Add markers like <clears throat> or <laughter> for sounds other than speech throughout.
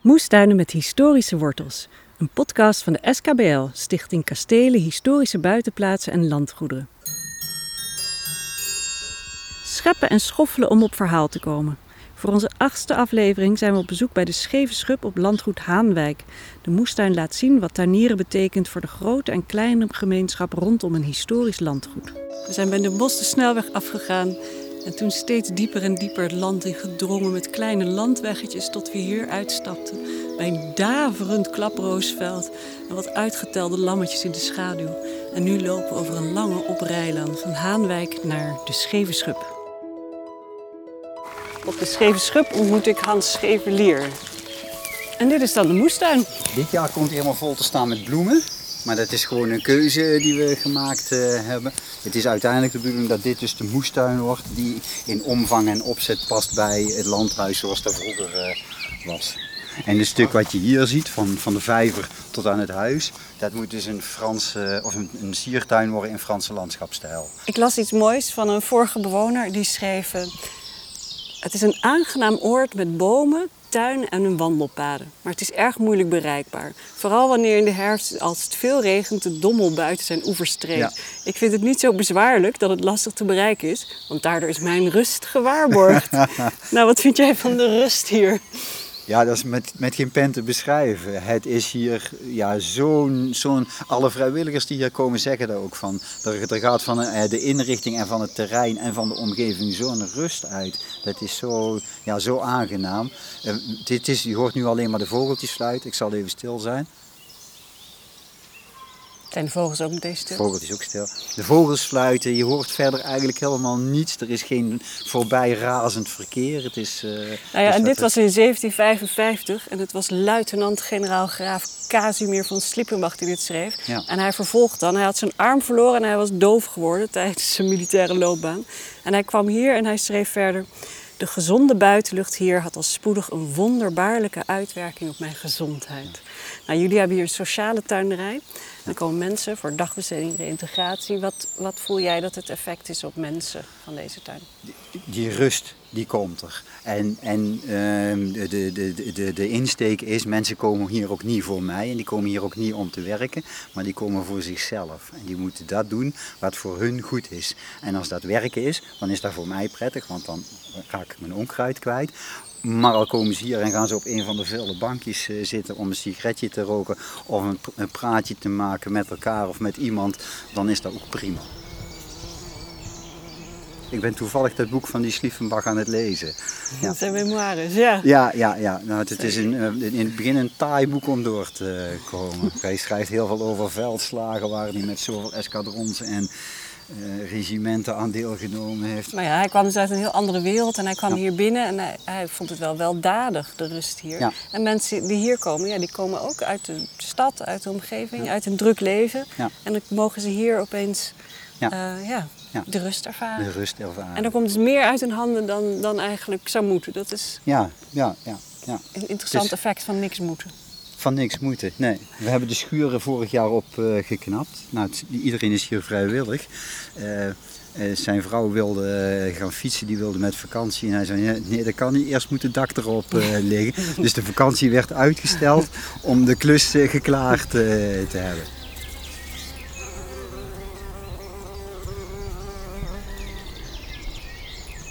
Moestuinen met historische wortels. Een podcast van de SKBL, Stichting Kastelen, Historische Buitenplaatsen en Landgoederen. Scheppen en schoffelen om op verhaal te komen. Voor onze achtste aflevering zijn we op bezoek bij de Scheve Schub op landgoed Haanwijk. De moestuin laat zien wat tuinieren betekent voor de grote en kleine gemeenschap rondom een historisch landgoed. We zijn bij de Bos de snelweg afgegaan en toen steeds dieper en dieper het land in gedrongen met kleine landweggetjes tot we hier uitstapten bij een daverend klaproosveld en wat uitgetelde lammetjes in de schaduw. En nu lopen we over een lange oprijlaan van Haanwijk naar de Scheve Schub. Op de Scheve Schub ontmoet ik Hans Schevelier. En dit is dan de moestuin. Dit jaar komt hij helemaal vol te staan met bloemen. Maar dat is gewoon een keuze die we gemaakt eh, hebben. Het is uiteindelijk de bedoeling dat dit dus de moestuin wordt die in omvang en opzet past bij het landhuis zoals dat vroeger eh, was. En het stuk wat je hier ziet, van, van de vijver tot aan het huis, dat moet dus een, Franse, of een, een siertuin worden in Franse landschapstijl. Ik las iets moois van een vorige bewoner die schreef... eh, Het is een aangenaam oord met bomen, tuin en een wandelpaden. Maar het is erg moeilijk bereikbaar. Vooral wanneer in de herfst, als het veel regent, de dommel buiten zijn oevers treedt. Ja. Ik vind het niet zo bezwaarlijk dat het lastig te bereiken is, want daardoor is mijn rust gewaarborgd. <laughs> nou, wat vind jij van de rust hier? Ja, dat is met, met geen pen te beschrijven. Het is hier ja, zo'n, zo'n... Alle vrijwilligers die hier komen zeggen daar ook van. Er, er gaat van eh, de inrichting en van het terrein en van de omgeving zo'n rust uit. Dat is zo, ja, zo aangenaam. Eh, dit is, je hoort nu alleen maar de vogeltjes fluiten. Ik zal even stil zijn. Zijn de vogels ook meteen stil? De vogels ook stil. De vogels fluiten. Je hoort verder eigenlijk helemaal niets. Er is geen voorbij razend verkeer. Het is, eh, Nou ja, dus en dit was in 1755 en het was luitenant-generaal graaf Casimir van Sliepenbach die dit schreef. Ja. En hij vervolgde dan. Hij had zijn arm verloren en hij was doof geworden tijdens zijn militaire loopbaan. En hij kwam hier en hij schreef verder... De gezonde buitenlucht hier had al spoedig een wonderbaarlijke uitwerking op mijn gezondheid. Nou, jullie hebben hier een sociale tuinderij. Er komen mensen voor dagbesteding, reïntegratie. Wat, wat voel jij dat het effect is op mensen van deze tuin? die rust die komt er. En, en ehm, de, de, de, de, insteek is, mensen komen hier ook niet voor mij en die komen hier ook niet om te werken, maar die komen voor zichzelf. En die moeten dat doen wat voor hun goed is. En als dat werken is, dan is dat voor mij prettig, want dan ga ik mijn onkruid kwijt. Maar al komen ze hier en gaan ze op een van de vele bankjes eh, zitten om een sigaretje te roken of een praatje te maken met elkaar of met iemand, dan is dat ook prima. Ik ben toevallig dat boek van die Schlieffenbach aan het lezen. Ja. Dat zijn memoires, ja. Ja, ja, ja. Nou, het, is een, eh, in het begin een taai boek om door te komen. <laughs> Hij schrijft heel veel over veldslagen waar hij met zoveel escadrons en eh, regimenten aan deelgenomen heeft. Maar ja, hij kwam dus uit een heel andere wereld en hij kwam Ja. hier binnen en hij, hij vond het wel weldadig, de rust hier. Ja. En mensen die hier komen, ja, die komen ook uit de stad, uit de omgeving, uit een druk leven. En dan mogen ze hier opeens Ja. eh, ja, Ja. de rust ervaren. De rust ervaren. En er komt dus meer uit hun handen dan, dan eigenlijk zou moeten. Dat is Ja, ja, ja, ja. een interessant Dus- effect van niks moeten. Van niks moeten, nee. We hebben de schuren vorig jaar opgeknapt. geknapt. nou, het- iedereen is hier vrijwillig. Eh, eh, zijn vrouw wilde eh, gaan fietsen, die wilde met vakantie. En hij zei, nee, dat kan niet, eerst moet het dak erop eh, liggen. <laughs> Dus de vakantie werd uitgesteld om de klus eh, geklaard eh, te hebben.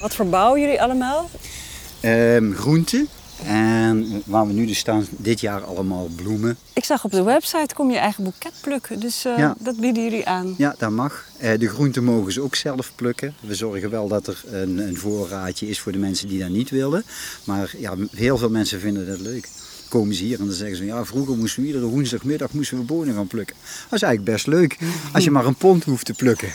Wat verbouwen jullie allemaal? Ehm groenten. En waar we nu dus staan, dit jaar allemaal bloemen. Ik zag op de website, kom je eigen boeket plukken. Dus eh, Ja. dat bieden jullie aan. Ja, dat mag. Eh, de groenten mogen ze ook zelf plukken. We zorgen wel dat er een, een voorraadje is voor de mensen die dat niet willen. Maar ja, heel veel mensen vinden dat leuk. Komen ze hier en dan zeggen ze, ja, vroeger moesten we iedere woensdagmiddag moesten we bonen gaan plukken. Dat is eigenlijk best leuk, als je maar een pond hoeft te plukken.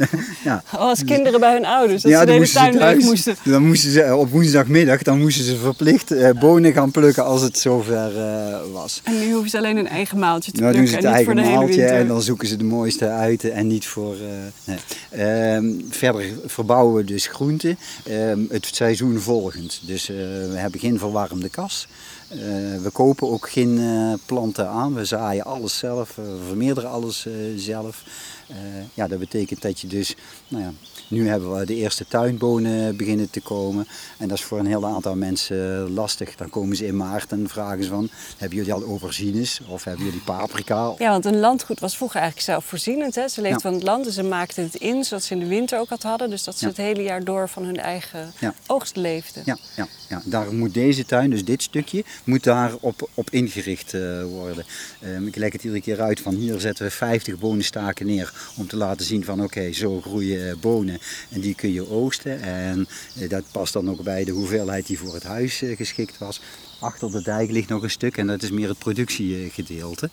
<laughs> ja. Oh, als kinderen bij hun ouders, dat ze de hele moesten tuin leeg moesten. Dan moesten ze op woensdagmiddag dan moesten ze verplicht eh, bonen gaan plukken als het zover eh, was. En nu hoeven ze alleen een eigen maaltje te Nou doen plukken ze het en niet voor de hele maaltje winter. en dan zoeken ze de mooiste uit en niet voor... eh, nee. Ehm, verder verbouwen we dus groenten, ehm, het seizoen volgend. Dus eh, we hebben geen verwarmde kas. Eh, we kopen ook geen eh, planten aan, we zaaien alles zelf, eh, we vermeerderen alles zelf. Eh, ja, dat betekent dat je dus, nou ja, nu hebben we de eerste tuinbonen beginnen te komen. En dat is voor een heel aantal mensen lastig. Dan komen ze in maart en vragen ze van, hebben jullie al aubergines of hebben jullie paprika? Ja, want een landgoed was vroeger eigenlijk zelfvoorzienend. Hè? Ze leefden van het land en ze maakten het in zodat ze in de winter ook wat hadden. Dus dat ze het hele jaar door van hun eigen oogst leefden. Ja, ja, ja, daar moet deze tuin, dus dit stukje, moet daar op, op ingericht uh, worden. Um, ik leg het iedere keer uit van hier zetten we 50 bonenstaken neer om te laten zien van oké, zo groeien bonen en die kun je oogsten. En uh, dat past dan ook bij de hoeveelheid die voor het huis uh, geschikt was. Achter de dijk ligt nog een stuk en dat is meer het productiegedeelte.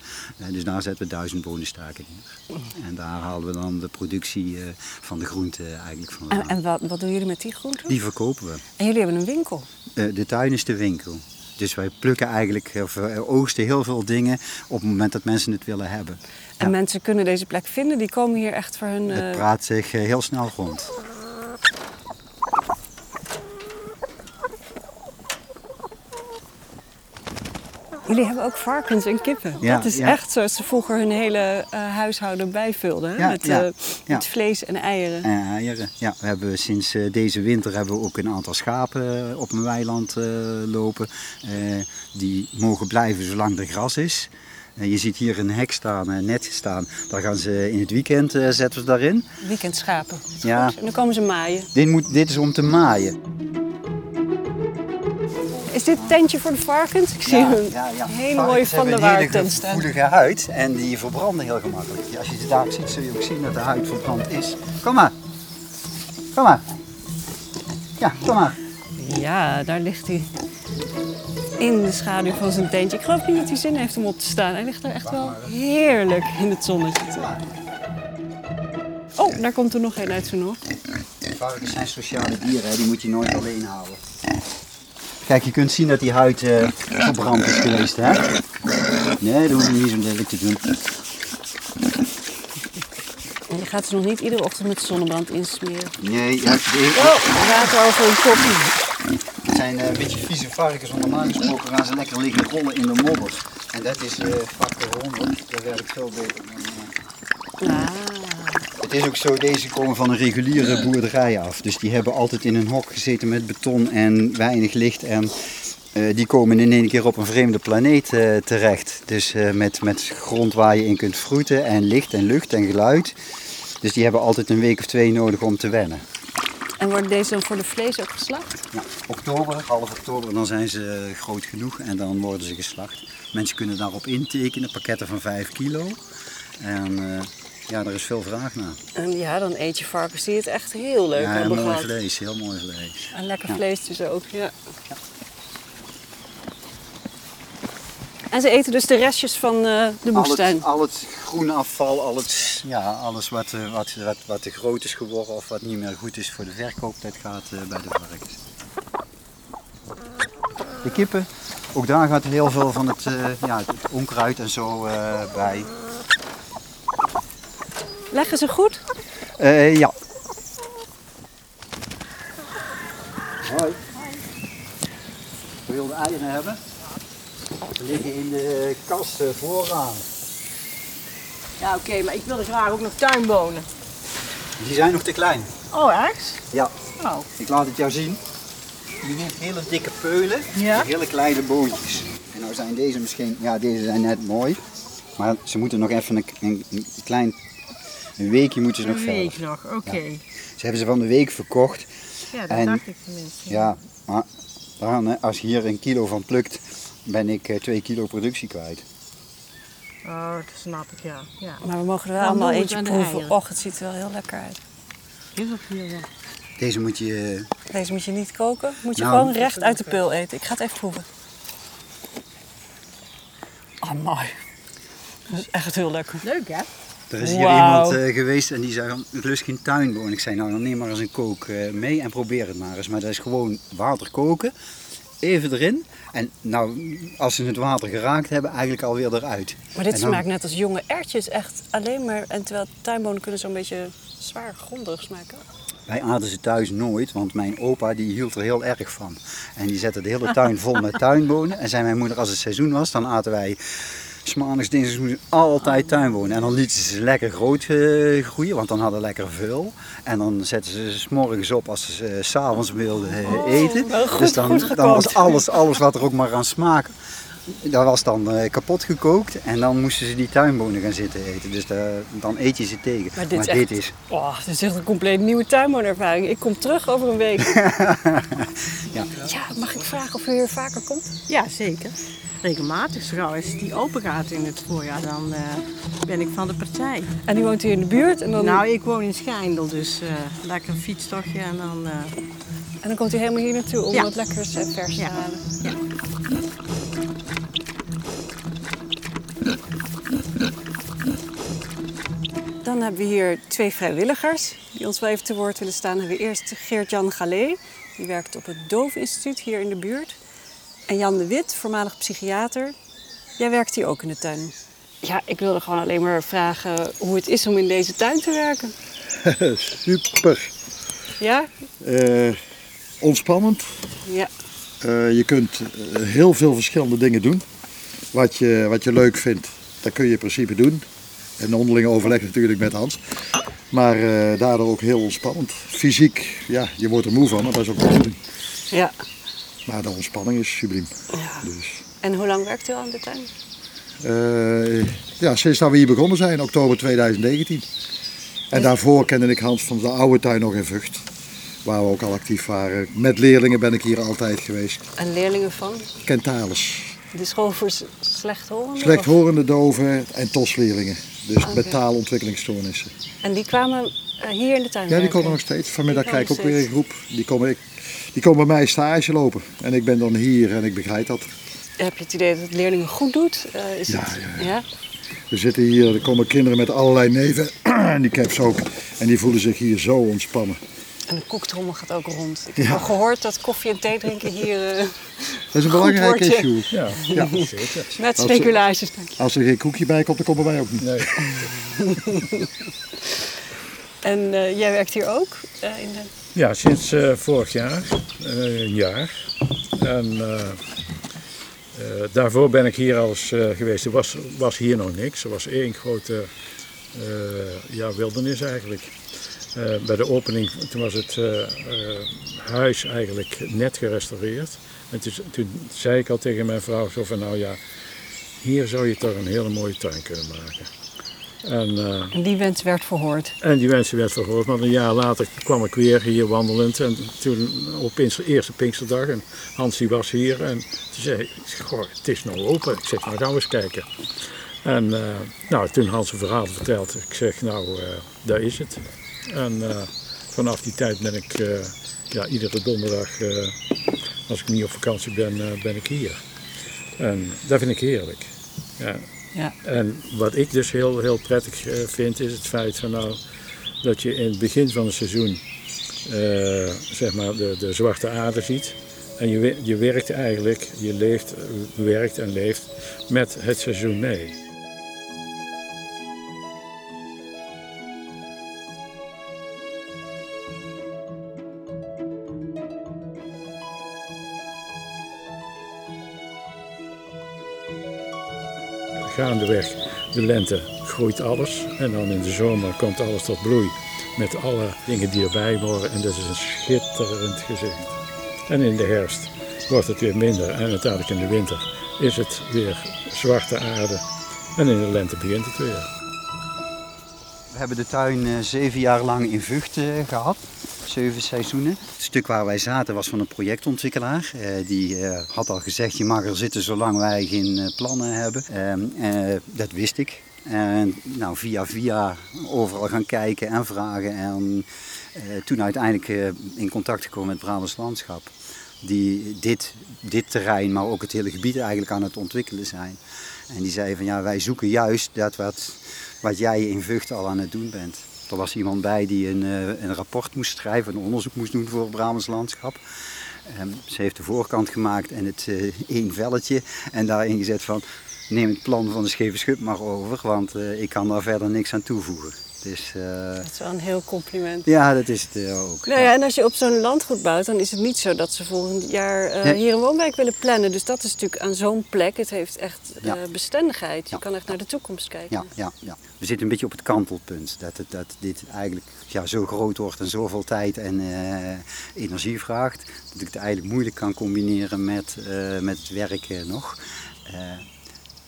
dus daar zetten we duizend bonenstaken neer. En daar halen we dan de productie van de groente eigenlijk van. En, en wat, wat doen jullie met die groenten? Die verkopen we. En jullie hebben een winkel? de tuin is de winkel. Dus wij plukken eigenlijk, of oogsten heel veel dingen op het moment dat mensen het willen hebben. En mensen kunnen deze plek vinden, die komen hier echt voor hun... Het praat zich heel snel rond. Jullie hebben ook varkens en kippen. Ja, dat is ja. echt zoals ze vroeger hun hele uh, huishouden bijvulden. Ja, met, uh, vlees en eieren. En eieren, ja. We hebben sinds uh, deze winter hebben we ook een aantal schapen op een weiland lopen. die mogen blijven zolang er gras is. En je ziet hier een hek staan, een net staan. Daar gaan ze in het weekend zetten we daarin. Weekendschapen. Ja. En dan komen ze maaien. Dit, moet, dit is om te maaien. Is dit tentje voor de varkens? Ik zie ja, een ja, ja. hele mooie van de waar tent staan. Een gevoelige huid en die verbranden heel gemakkelijk. Als je het daar ziet, zul je ook zien dat de huid verbrand is. Kom maar. Kom maar. Ja, kom maar. Ja, daar ligt hij. In de schaduw van zijn tentje. Ik geloof niet dat hij zin heeft om op te staan. Hij ligt er echt wel heerlijk in het zonnetje. Oh, daar komt er nog een uit zijn nog. Varkens zijn sociale dieren, hè? die moet je nooit alleen houden. Kijk, je kunt zien dat die huid uh, verbrand is geweest, hè? Nee, dat hoef je niet zo lelijk te doen. En je gaat ze nog niet iedere ochtend met zonnebrand insmeren. Nee, ja, de... Oh, water over een kop. Het zijn uh, een beetje vieze varkens, want normaal gesproken gaan ze lekker liggen rollen in de modder. En dat is uh, factor 100, dat werkt veel beter dan... Ah. Het is ook zo, deze komen van een reguliere boerderij af. Dus die hebben altijd in een hok gezeten met beton en weinig licht. En uh, die komen in één keer op een vreemde planeet uh, terecht. Dus uh, met, met grond waar je in kunt vroeten en licht en lucht en geluid. Dus die hebben altijd een week of twee nodig om te wennen. En worden deze dan voor de vlees ook geslacht? Ja, oktober, half oktober, dan zijn ze groot genoeg en dan worden ze geslacht. Mensen kunnen daarop intekenen, pakketten van 5 kilo. En ja, er is veel vraag naar. En ja, dan eet je varkens die het echt heel leuk ja, hebben mooi gehad. vlees, heel mooi vlees. En lekker Ja. vlees dus ook, ja. En ze eten dus de restjes van eh, de Al moestuin. het, al het groene afval, al het, ja, alles wat, eh, wat, wat, wat te groot is geworden of wat niet meer goed is voor de verkoop, dat gaat eh, bij de varkens. De kippen, ook daar gaat heel veel van het, ja, het onkruid en zo bij. Leggen ze goed? Eh, ja. Hoi. Wil je de eieren hebben? Liggen in de kast eh, vooraan. Ja, oké, maar ik wilde graag ook nog tuinbonen. Die zijn nog te klein. Oh, echt? Ja, Oh. ik laat het jou zien. Die heeft hele dikke peulen Ja. hele kleine boontjes. En nou zijn deze misschien, ja deze zijn net mooi. Maar ze moeten nog even een, een, een klein een weekje moeten ze nog Een verder. week nog, oké. Ze hebben ze van de week verkocht. Ja, dat En- dacht ik tenminste. Ja, maar dan, hè, als je hier een kilo van plukt, ben ik eh, twee kilo productie kwijt. Oh, dat snap ik, ja. ja. Maar we mogen er wel Dan allemaal eentje proeven. Och, het ziet er wel heel lekker uit. Is dat hier wel? Deze moet je, Deze moet je niet koken. Moet je Nou, gewoon recht uit de pul eten. Ik ga het even proeven. Oh, mooi. Dat is echt heel lekker. Leuk, hè? er is hier iemand eh, geweest en die zei van, ik lust geen tuinboon. Ik zei nou dan neem maar eens een kook eh, mee en probeer het maar eens. Maar dat is gewoon water koken, even erin. En nou, als ze het water geraakt hebben, eigenlijk alweer eruit. Maar dit dan- smaakt net als jonge erwtjes. Echt alleen maar... En terwijl tuinbonen kunnen zo'n beetje zwaar grondig smaken. Wij aten ze thuis nooit, want mijn opa die hield er heel erg van. En die zette de hele tuin vol met <laughs> tuinbonen. En zei mijn moeder, als het seizoen was, dan aten wij S maandags, dinsdags moesten ze altijd tuin wonen. En dan lieten ze ze lekker groot eh, groeien, want dan hadden ze lekker veel. En dan zetten ze ze 's morgens op als ze s s'avonds wilden eh, eten. wel goed- dus dan, goed dan was alles, alles wat er ook maar aan smaak dat was dan eh, kapot gekookt en dan moesten ze die tuinbonen gaan zitten eten. Dus dan eet je ze tegen. Maar dit is echt- is Oh, dit is echt een compleet nieuwe tuinwoonervaring. Ik kom terug over een week. <laughs> Ja. ja, mag ik vragen of u hier vaker komt? Ja, zeker. Regelmatig. Zo gauw als die open gaat in het voorjaar, dan eh, ben ik van de partij. En u woont hier in de buurt en dan, Nou, ik woon in Schijndel, dus eh, lekker een fietstochtje en dan... eh, en dan komt u helemaal hier naartoe om Ja. wat lekkers en vers te Ja. halen. ja. Dan hebben we hier twee vrijwilligers die ons wel even te woord willen staan. Dan hebben we eerst Geert-Jan Galé, die werkt op het Doofinstituut hier in de buurt. En Jan de Wit, voormalig psychiater. Jij werkt hier ook in de tuin. Ja, ik wilde gewoon alleen maar vragen hoe het is om in deze tuin te werken. <laughs> Super. Ja? Eh, ontspannend. Ja. Eh, je kunt eh, heel veel verschillende dingen doen. Wat je, wat je leuk vindt, dat kun je in principe doen. En onderling overleg natuurlijk met Hans. Maar eh, daardoor ook heel ontspannend. Fysiek, ja, je wordt er moe van, maar dat is ook de bedoeling. ja. Maar de ontspanning is subliem. ja. Dus, En hoe lang werkt u al in de tuin? eh, ja, sinds dat we hier begonnen zijn, oktober 2019. En daarvoor kende ik Hans van de oude tuin nog in Vught. Waar we ook al actief waren. Met leerlingen ben ik hier altijd geweest. En leerlingen van Kentalis. de school voor s- slechthorenden? Slechthorende doven en TOS-leerlingen. Dus met taalontwikkelingsstoornissen. En die kwamen eh, hier in de tuin Ja, die komen nog steeds. Vanmiddag krijg ik ook weer een groep. Die komen, ik, die komen bij mij stage lopen. En ik ben dan hier en ik begrijp dat. Heb je het idee dat het leerlingen goed doet? Eh, is Ja, het, ja, ja. We zitten hier, er komen kinderen met allerlei neven. <clears throat> Handicaps ook. En die voelen zich hier zo ontspannen. En de koektrommel gaat ook rond. Ik heb Ja. al gehoord dat koffie en thee drinken hier eh, <laughs> Dat is een belangrijk issue. Ja, Ja. <laughs> zeker. met Als speculaties. Dank je. Als er geen koekje bij komt, dan komen wij ook niet. Nee. <laughs> En eh, jij werkt hier ook? eh, in de... Ja, sinds eh, vorig jaar, eh, een jaar. En eh, eh, daarvoor ben ik hier al eens eh, geweest. Er was, was hier nog niks. Er was één grote eh, ja, wildernis eigenlijk. Eh, bij de opening, toen was het eh, eh, huis eigenlijk net gerestaureerd. En toen, toen zei ik al tegen mijn vrouw zo van nou ja, hier zou je toch een hele mooie tuin kunnen maken. En, eh, En die wens werd verhoord. en die mensen werd verhoord, maar een jaar later kwam ik weer hier wandelend. En toen op Pinkster, eerste Pinksterdag, en Hans die was hier. En toen zei goh, het is nou open. Ik zeg, nou gaan we eens kijken. En eh, nou, toen Hans een verhaal verteld, ik zeg, nou, eh, daar is het. En vanaf die tijd ben ik ja, iedere donderdag, als ik niet op vakantie ben, ben ik hier. En dat vind ik heerlijk. Ja. Ja. En wat ik dus heel, heel prettig eh, vind, is het feit van nou, dat je in het begin van het seizoen eh, zeg maar de, de zwarte aarde ziet. En je, je werkt eigenlijk, je leeft, eh, werkt en leeft met het seizoen mee. Gaandeweg de lente groeit alles en dan in de zomer komt alles tot bloei met alle dingen die erbij horen en dat is een schitterend gezicht. En in de herfst wordt het weer minder en uiteindelijk in de winter is het weer zwarte aarde en in de lente begint het weer. We hebben de tuin eh, zeven jaar lang in Vught eh, gehad. Zeven seizoenen. Het stuk waar wij zaten was van een projectontwikkelaar. Eh, die eh, had al gezegd, je mag er zitten zolang wij geen eh, plannen hebben. Ehm, eh, dat wist ik. En nou, via via overal gaan kijken en vragen. En toen uiteindelijk in contact gekomen met Brabants Landschap. Die dit, dit terrein, maar ook het hele gebied eigenlijk aan het ontwikkelen zijn. En die zei van ja, wij zoeken juist dat wat, wat jij in Vught al aan het doen bent. Er was iemand bij die een, eh, een rapport moest schrijven, een onderzoek moest doen voor het Brabants landschap. Ehm, ze heeft de voorkant gemaakt en het eh één velletje en daarin gezet van neem het plan van de Scheve Schut maar over, want eh, ik kan daar verder niks aan toevoegen. Is, eh, Dat is wel een heel compliment. ja, dat is het eh, ook. Nou ja, en als je op zo'n landgoed bouwt, dan is het niet zo dat ze volgend jaar eh, Nee. hier een woonwijk willen plannen. Dus dat is natuurlijk aan zo'n plek, het heeft echt Ja. bestendigheid. Je Ja. kan echt naar de toekomst kijken. Ja, ja, ja. We zitten een beetje op het kantelpunt. Dat, het, dat dit eigenlijk ja, zo groot wordt en zoveel tijd en energie vraagt. Dat ik het eigenlijk moeilijk kan combineren met, met het werken nog.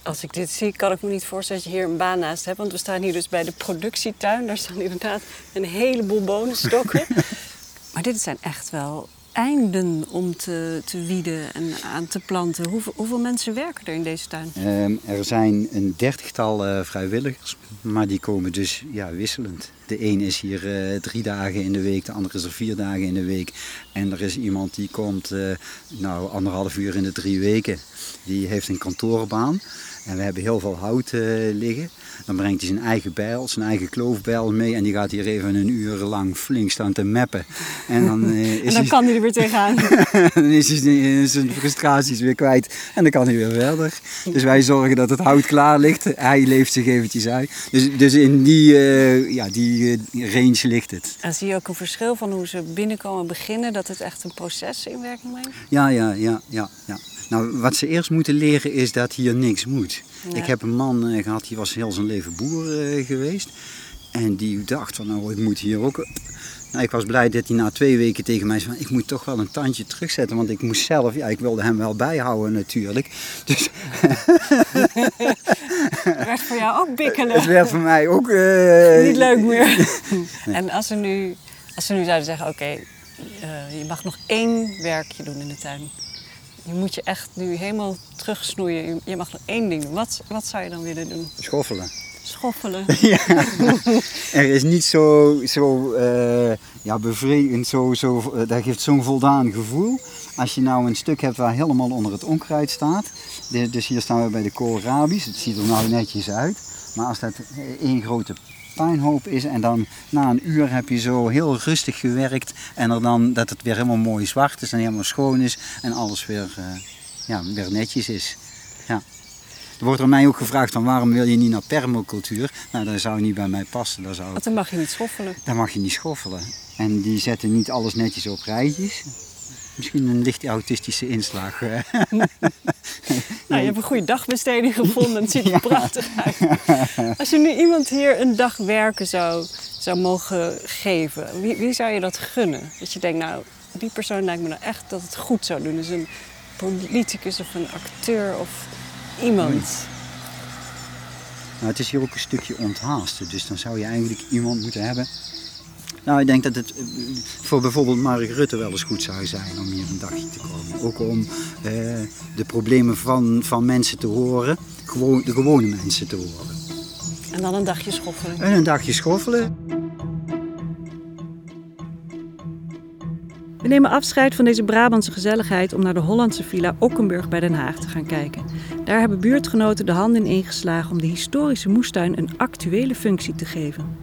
Als ik dit zie, kan ik me niet voorstellen dat je hier een baan naast hebt. Want we staan hier dus bij de productietuin. Daar staan inderdaad een heleboel bonenstokken. <laughs> maar dit zijn echt wel einden om te, te wieden en aan te planten. Hoeveel, hoeveel mensen werken er in deze tuin? Ehm, er zijn een dertigtal eh, vrijwilligers, maar die komen dus ja, wisselend. De een is hier eh, drie dagen in de week, de ander is er vier dagen in de week. En er is iemand die komt eh, nou, anderhalf uur in de drie weken. Die heeft een kantoorbaan. En we hebben heel veel hout eh, liggen. Dan brengt hij zijn eigen bijl, zijn eigen kloofbijl mee. En die gaat hier even een uur lang flink staan te meppen. En dan, <laughs> is En dan hij- kan hij er weer tegenaan. <laughs> dan is hij zijn- frustraties weer kwijt en dan kan hij weer verder. Dus wij zorgen dat het hout klaar ligt. Hij leeft zich eventjes uit. Dus, dus in die, ja, die eh, range ligt het. En zie je ook een verschil van hoe ze binnenkomen beginnen, dat het echt een proces in werking brengt? Ja, ja, ja, ja, ja. Nou, wat ze eerst moeten leren is dat hier niks moet. Ja. Ik heb een man eh, gehad, die was heel zijn leven boer eh, geweest. En die dacht van, nou, ik moet hier ook... Nou, ik was blij dat hij na twee weken tegen mij zei van, ik moet toch wel een tandje terugzetten. Want ik moest zelf, ja, ik wilde hem wel bijhouden natuurlijk. Dus Het werd voor jou ook het bikkelen. werd voor mij ook... eh, Niet leuk meer. <laughs> En als ze nu, als ze nu zouden zeggen, oké, eh, je mag nog één werkje doen in de tuin. Je moet je echt nu helemaal terugsnoeien. Je- Je mag nog één ding doen. Wat, wat zou je dan willen doen? Schoffelen. Schoffelen. <laughs> Ja. Er is niet zo, zo eh, ja, bevredigend, zo, zo, eh, dat geeft zo'n voldaan gevoel. Als je nou een stuk hebt waar helemaal onder het onkruid staat. Dus hier staan we bij de koolrabi's. Het ziet er nou netjes uit. Maar als dat één grote puinhoop is en dan na een uur heb je zo heel rustig gewerkt. En er dan dat het weer helemaal mooi zwart is en helemaal schoon is. En alles weer, eh, ja, weer netjes is. Ja. Er wordt aan mij ook gevraagd van waarom wil je niet naar permacultuur? Nou, dat zou niet bij mij passen. Dat, zou, Want dan mag je niet schoffelen. daar mag je niet schoffelen. En die zetten niet alles netjes op rijtjes. Misschien een licht autistische inslag. <laughs> Nou, je hebt een goede dagbesteding gevonden. Het ziet er <laughs> prachtig uit. Als je nu iemand hier een dag werken zou, zou mogen geven, wie, wie zou je dat gunnen? Dat je denkt, nou, die persoon lijkt me nou echt dat het goed zou doen. Dus een politicus of een acteur of iemand. Nou, het is hier ook een stukje onthaasten. Dus dan zou je eigenlijk iemand moeten hebben. Nou, ik denk dat het eh, voor bijvoorbeeld Mark Rutte wel eens goed zou zijn om hier een dagje te komen. Ook om eh, de problemen van, van mensen te horen. Gewoon, de gewone mensen te horen. En dan een dagje schoffelen. En een dagje schoffelen. We nemen afscheid van deze Brabantse gezelligheid om naar de Hollandse villa Okkenburg bij Den Haag te gaan kijken. Daar hebben buurtgenoten de handen ineengeslagen om de historische moestuin een actuele functie te geven.